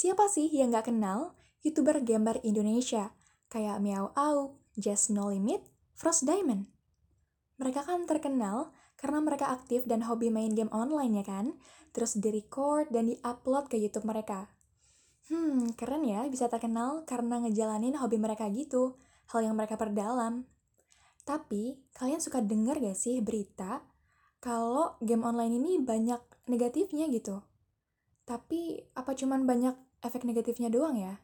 Siapa sih yang gak kenal YouTuber gambar Indonesia kayak Meow Au, Just No Limit, Frost Diamond? Mereka kan terkenal karena mereka aktif dan hobi main game online ya kan? Terus di-record dan di-upload ke YouTube mereka. Hmm, keren ya bisa terkenal karena ngejalanin hobi mereka gitu, hal yang mereka perdalam. Tapi, kalian suka denger gak sih berita kalau game online ini banyak negatifnya gitu? Tapi, apa cuman banyak efek negatifnya doang ya?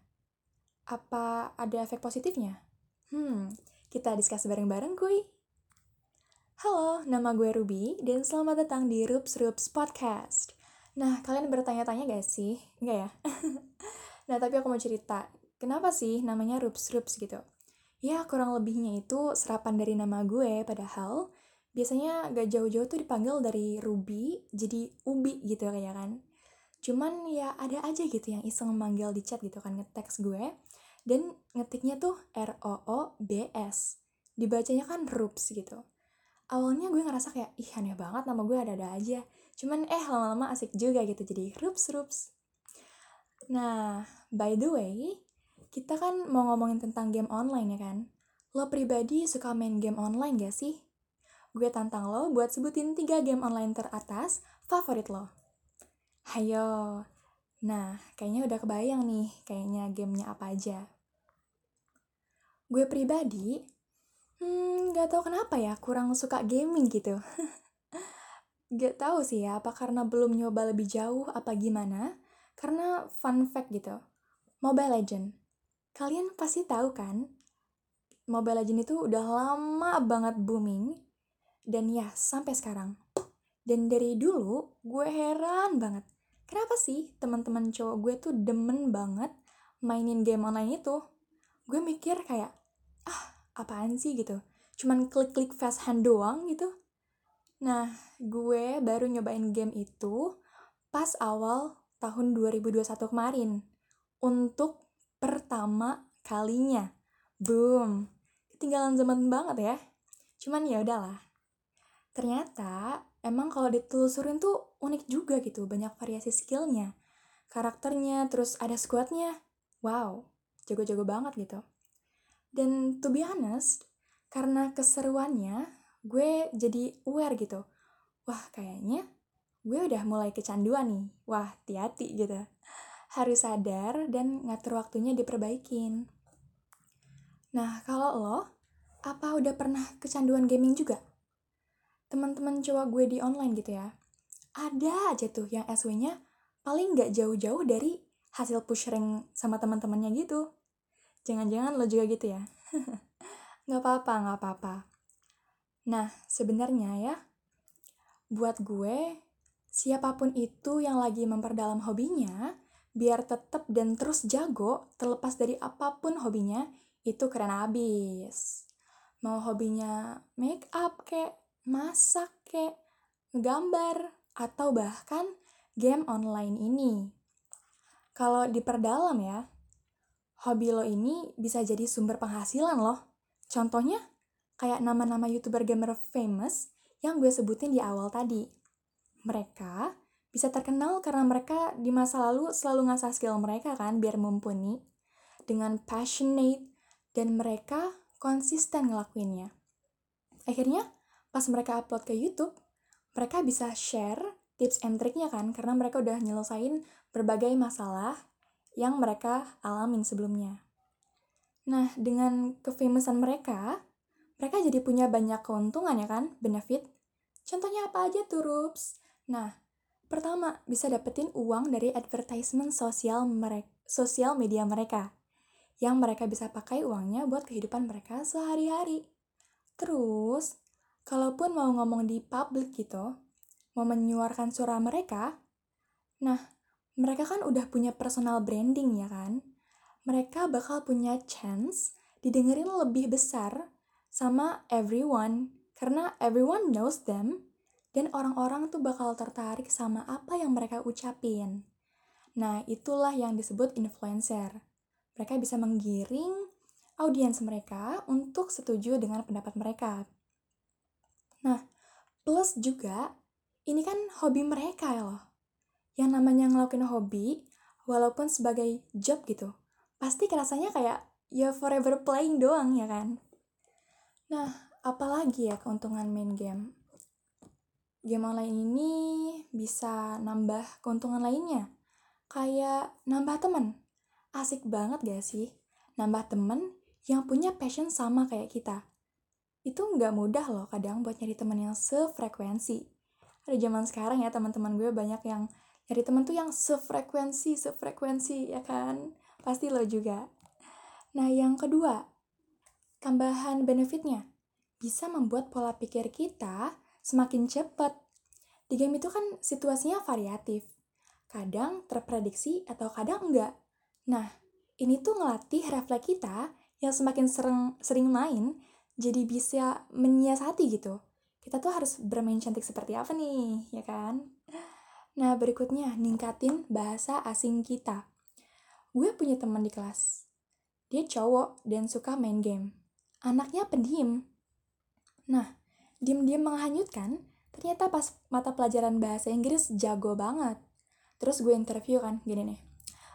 Apa ada efek positifnya? Hmm, kita diskus bareng-bareng kuy. Halo, nama gue Ruby, dan selamat datang di Rups Rups Podcast. Nah, kalian bertanya-tanya gak sih? Enggak ya? nah, tapi aku mau cerita, kenapa sih namanya Rups Rups gitu? Ya, kurang lebihnya itu serapan dari nama gue, padahal biasanya gak jauh-jauh tuh dipanggil dari Ruby jadi Ubi gitu kayak kan. Cuman ya ada aja gitu yang iseng manggil di chat gitu kan ngeteks gue. Dan ngetiknya tuh R-O-O-B-S. Dibacanya kan Rups gitu. Awalnya gue ngerasa kayak, ih aneh banget nama gue ada-ada aja Cuman eh lama-lama asik juga gitu jadi rups rups. Nah, by the way, kita kan mau ngomongin tentang game online ya kan? Lo pribadi suka main game online gak sih? Gue tantang lo buat sebutin 3 game online teratas favorit lo. Hayo. Nah, kayaknya udah kebayang nih kayaknya gamenya apa aja. Gue pribadi, hmm, gak tau kenapa ya kurang suka gaming gitu. Gak tahu sih ya, apa karena belum nyoba lebih jauh apa gimana? Karena fun fact gitu, Mobile Legend. Kalian pasti tahu kan, Mobile Legend itu udah lama banget booming, dan ya sampai sekarang. Dan dari dulu, gue heran banget. Kenapa sih teman-teman cowok gue tuh demen banget mainin game online itu? Gue mikir kayak, ah apaan sih gitu? Cuman klik-klik fast hand doang gitu Nah, gue baru nyobain game itu pas awal tahun 2021 kemarin. Untuk pertama kalinya. Boom. Ketinggalan zaman banget ya. Cuman ya udahlah. Ternyata emang kalau ditelusurin tuh unik juga gitu, banyak variasi skillnya. Karakternya, terus ada squadnya. Wow, jago-jago banget gitu. Dan to be honest, karena keseruannya, gue jadi aware gitu. Wah, kayaknya gue udah mulai kecanduan nih. Wah, hati-hati gitu. Harus sadar dan ngatur waktunya diperbaikin. Nah, kalau lo, apa udah pernah kecanduan gaming juga? Teman-teman cowok gue di online gitu ya. Ada aja tuh yang SW-nya paling nggak jauh-jauh dari hasil push rank sama teman-temannya gitu. Jangan-jangan lo juga gitu ya. nggak apa-apa, nggak apa-apa. Nah, sebenarnya ya, buat gue, siapa pun itu yang lagi memperdalam hobinya, biar tetap dan terus jago, terlepas dari apa pun hobinya, itu keren abis. Mau hobinya make up kek, masak kek, gambar, atau bahkan game online ini. Kalau diperdalam ya, hobi lo ini bisa jadi sumber penghasilan loh. Contohnya, kayak nama-nama youtuber gamer famous yang gue sebutin di awal tadi. Mereka bisa terkenal karena mereka di masa lalu selalu ngasah skill mereka kan biar mumpuni dengan passionate dan mereka konsisten ngelakuinnya. Akhirnya pas mereka upload ke YouTube, mereka bisa share tips and triknya kan karena mereka udah nyelesain berbagai masalah yang mereka alamin sebelumnya. Nah, dengan kefamousan mereka, mereka jadi punya banyak keuntungan ya kan, benefit. Contohnya apa aja tuh, Rups? Nah, pertama, bisa dapetin uang dari advertisement sosial mereka, sosial media mereka. Yang mereka bisa pakai uangnya buat kehidupan mereka sehari-hari. Terus, kalaupun mau ngomong di publik gitu, mau menyuarakan suara mereka, nah, mereka kan udah punya personal branding ya kan? Mereka bakal punya chance didengerin lebih besar sama everyone karena everyone knows them dan orang-orang tuh bakal tertarik sama apa yang mereka ucapin. Nah, itulah yang disebut influencer. Mereka bisa menggiring audiens mereka untuk setuju dengan pendapat mereka. Nah, plus juga ini kan hobi mereka ya loh. Yang namanya ngelakuin hobi, walaupun sebagai job gitu. Pasti kerasanya kayak ya forever playing doang ya kan. Nah, apalagi ya keuntungan main game? Game online ini bisa nambah keuntungan lainnya. Kayak nambah temen. Asik banget gak sih? Nambah temen yang punya passion sama kayak kita. Itu nggak mudah loh kadang buat nyari temen yang sefrekuensi. Ada zaman sekarang ya teman-teman gue banyak yang nyari temen tuh yang sefrekuensi, sefrekuensi ya kan? Pasti lo juga. Nah yang kedua, tambahan benefitnya bisa membuat pola pikir kita semakin cepat. Di game itu kan situasinya variatif. Kadang terprediksi atau kadang enggak. Nah, ini tuh ngelatih refleks kita yang semakin sering, sering main jadi bisa menyiasati gitu. Kita tuh harus bermain cantik seperti apa nih, ya kan? Nah, berikutnya ningkatin bahasa asing kita. Gue punya teman di kelas. Dia cowok dan suka main game. Anaknya pendiam. Nah, diem-diem menghanyutkan, ternyata pas mata pelajaran bahasa Inggris jago banget. Terus gue interview kan, gini nih.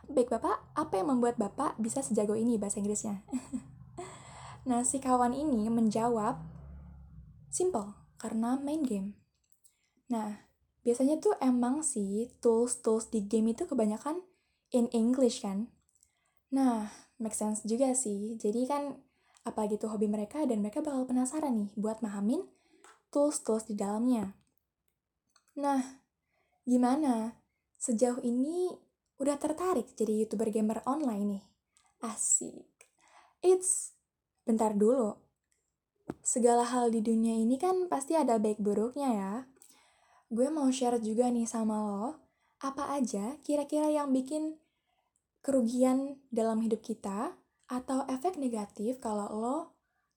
Baik Bapak, apa yang membuat Bapak bisa sejago ini bahasa Inggrisnya? nah, si kawan ini menjawab, simple, karena main game. Nah, biasanya tuh emang sih tools-tools di game itu kebanyakan in English kan. Nah, make sense juga sih. Jadi kan apalagi itu hobi mereka dan mereka bakal penasaran nih buat mahamin tools-tools di dalamnya. Nah, gimana? Sejauh ini udah tertarik jadi youtuber gamer online nih? Asik. It's bentar dulu. Segala hal di dunia ini kan pasti ada baik buruknya ya. Gue mau share juga nih sama lo, apa aja kira-kira yang bikin kerugian dalam hidup kita atau efek negatif kalau lo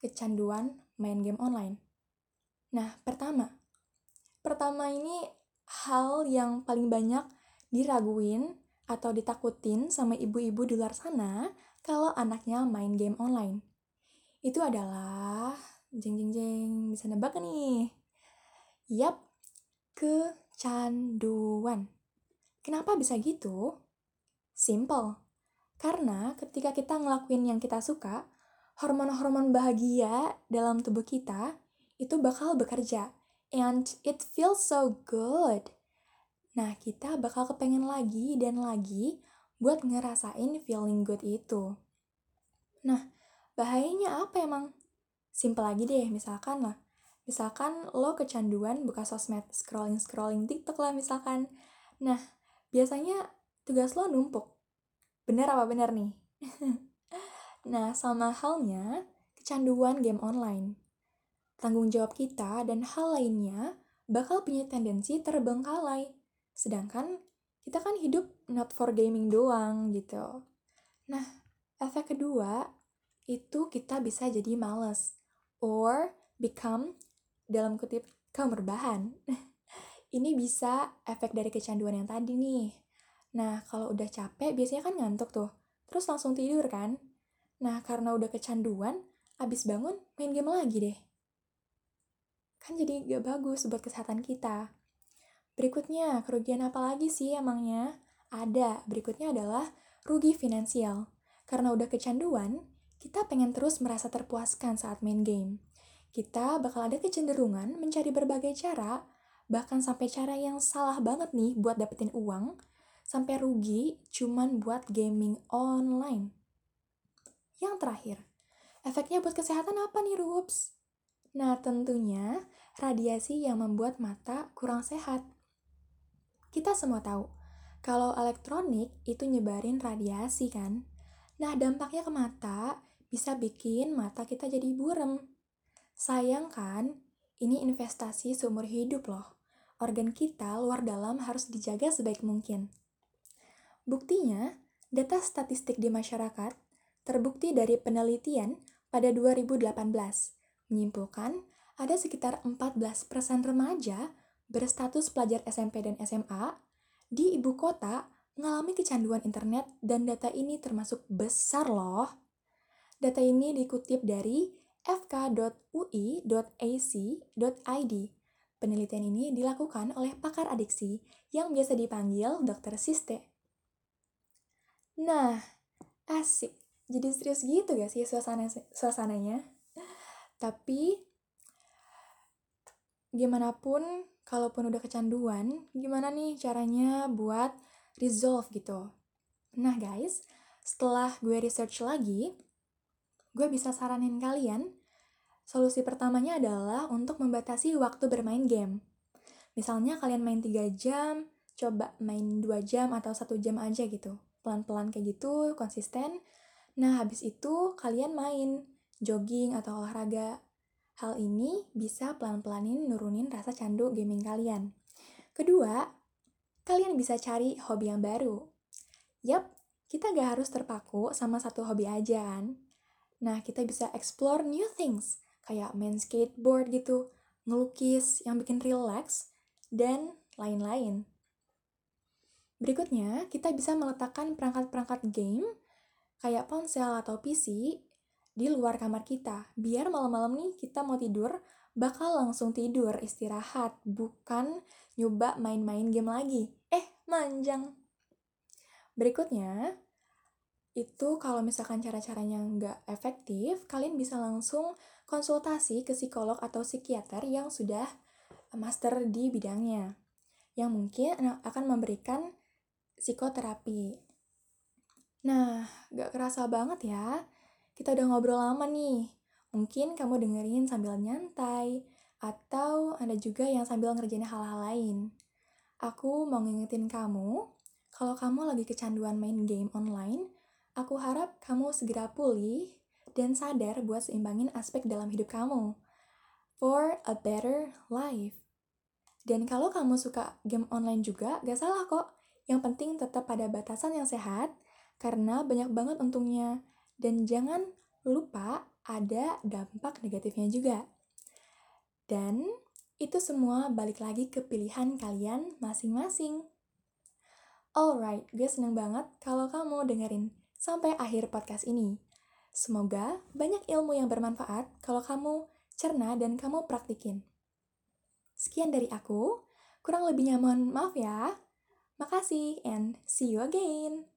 kecanduan main game online. Nah, pertama, pertama ini hal yang paling banyak diraguin atau ditakutin sama ibu-ibu di luar sana kalau anaknya main game online. Itu adalah jeng jeng jeng bisa nebak nih. Yap, kecanduan. Kenapa bisa gitu? Simple. Karena ketika kita ngelakuin yang kita suka, hormon-hormon bahagia dalam tubuh kita itu bakal bekerja. And it feels so good. Nah, kita bakal kepengen lagi dan lagi buat ngerasain feeling good itu. Nah, bahayanya apa emang? Simpel lagi deh, misalkan lah. Misalkan lo kecanduan buka sosmed, scrolling-scrolling TikTok lah misalkan. Nah, biasanya tugas lo numpuk. Bener apa bener nih? nah, sama halnya kecanduan game online tanggung jawab kita dan hal lainnya bakal punya tendensi terbengkalai. Sedangkan kita kan hidup not for gaming doang gitu. Nah, efek kedua itu kita bisa jadi males or become dalam kutip kaum berbahan. Ini bisa efek dari kecanduan yang tadi nih. Nah, kalau udah capek biasanya kan ngantuk tuh. Terus langsung tidur kan? Nah, karena udah kecanduan, abis bangun main game lagi deh kan jadi gak bagus buat kesehatan kita. Berikutnya, kerugian apa lagi sih emangnya? Ada, berikutnya adalah rugi finansial. Karena udah kecanduan, kita pengen terus merasa terpuaskan saat main game. Kita bakal ada kecenderungan mencari berbagai cara, bahkan sampai cara yang salah banget nih buat dapetin uang, sampai rugi cuman buat gaming online. Yang terakhir, efeknya buat kesehatan apa nih, Rups? Nah, tentunya radiasi yang membuat mata kurang sehat. Kita semua tahu, kalau elektronik itu nyebarin radiasi kan? Nah, dampaknya ke mata bisa bikin mata kita jadi burem. Sayang kan, ini investasi seumur hidup loh. Organ kita luar dalam harus dijaga sebaik mungkin. Buktinya, data statistik di masyarakat terbukti dari penelitian pada 2018 menyimpulkan ada sekitar 14% remaja berstatus pelajar SMP dan SMA di ibu kota mengalami kecanduan internet dan data ini termasuk besar loh. Data ini dikutip dari fk.ui.ac.id. Penelitian ini dilakukan oleh pakar adiksi yang biasa dipanggil dokter Siste. Nah, asik. Jadi serius gitu gak sih suasana suasananya? Tapi gimana pun kalaupun udah kecanduan, gimana nih caranya buat resolve gitu. Nah guys, setelah gue research lagi, gue bisa saranin kalian, solusi pertamanya adalah untuk membatasi waktu bermain game. Misalnya kalian main 3 jam, coba main 2 jam atau 1 jam aja gitu. Pelan-pelan kayak gitu, konsisten. Nah, habis itu kalian main, jogging atau olahraga. Hal ini bisa pelan-pelanin nurunin rasa candu gaming kalian. Kedua, kalian bisa cari hobi yang baru. Yap, kita gak harus terpaku sama satu hobi aja kan. Nah, kita bisa explore new things, kayak main skateboard gitu, ngelukis yang bikin relax, dan lain-lain. Berikutnya, kita bisa meletakkan perangkat-perangkat game kayak ponsel atau PC di luar kamar kita. Biar malam-malam nih kita mau tidur, bakal langsung tidur, istirahat, bukan nyoba main-main game lagi. Eh, manjang. Berikutnya, itu kalau misalkan cara-caranya nggak efektif, kalian bisa langsung konsultasi ke psikolog atau psikiater yang sudah master di bidangnya. Yang mungkin akan memberikan psikoterapi. Nah, gak kerasa banget ya, kita udah ngobrol lama nih. Mungkin kamu dengerin sambil nyantai, atau ada juga yang sambil ngerjain hal-hal lain. Aku mau ngingetin kamu, kalau kamu lagi kecanduan main game online, aku harap kamu segera pulih dan sadar buat seimbangin aspek dalam hidup kamu. For a better life. Dan kalau kamu suka game online juga, gak salah kok. Yang penting tetap pada batasan yang sehat, karena banyak banget untungnya. Dan jangan lupa ada dampak negatifnya juga. Dan itu semua balik lagi ke pilihan kalian masing-masing. Alright, gue seneng banget kalau kamu dengerin sampai akhir podcast ini. Semoga banyak ilmu yang bermanfaat kalau kamu cerna dan kamu praktikin. Sekian dari aku, kurang lebihnya mohon maaf ya. Makasih and see you again.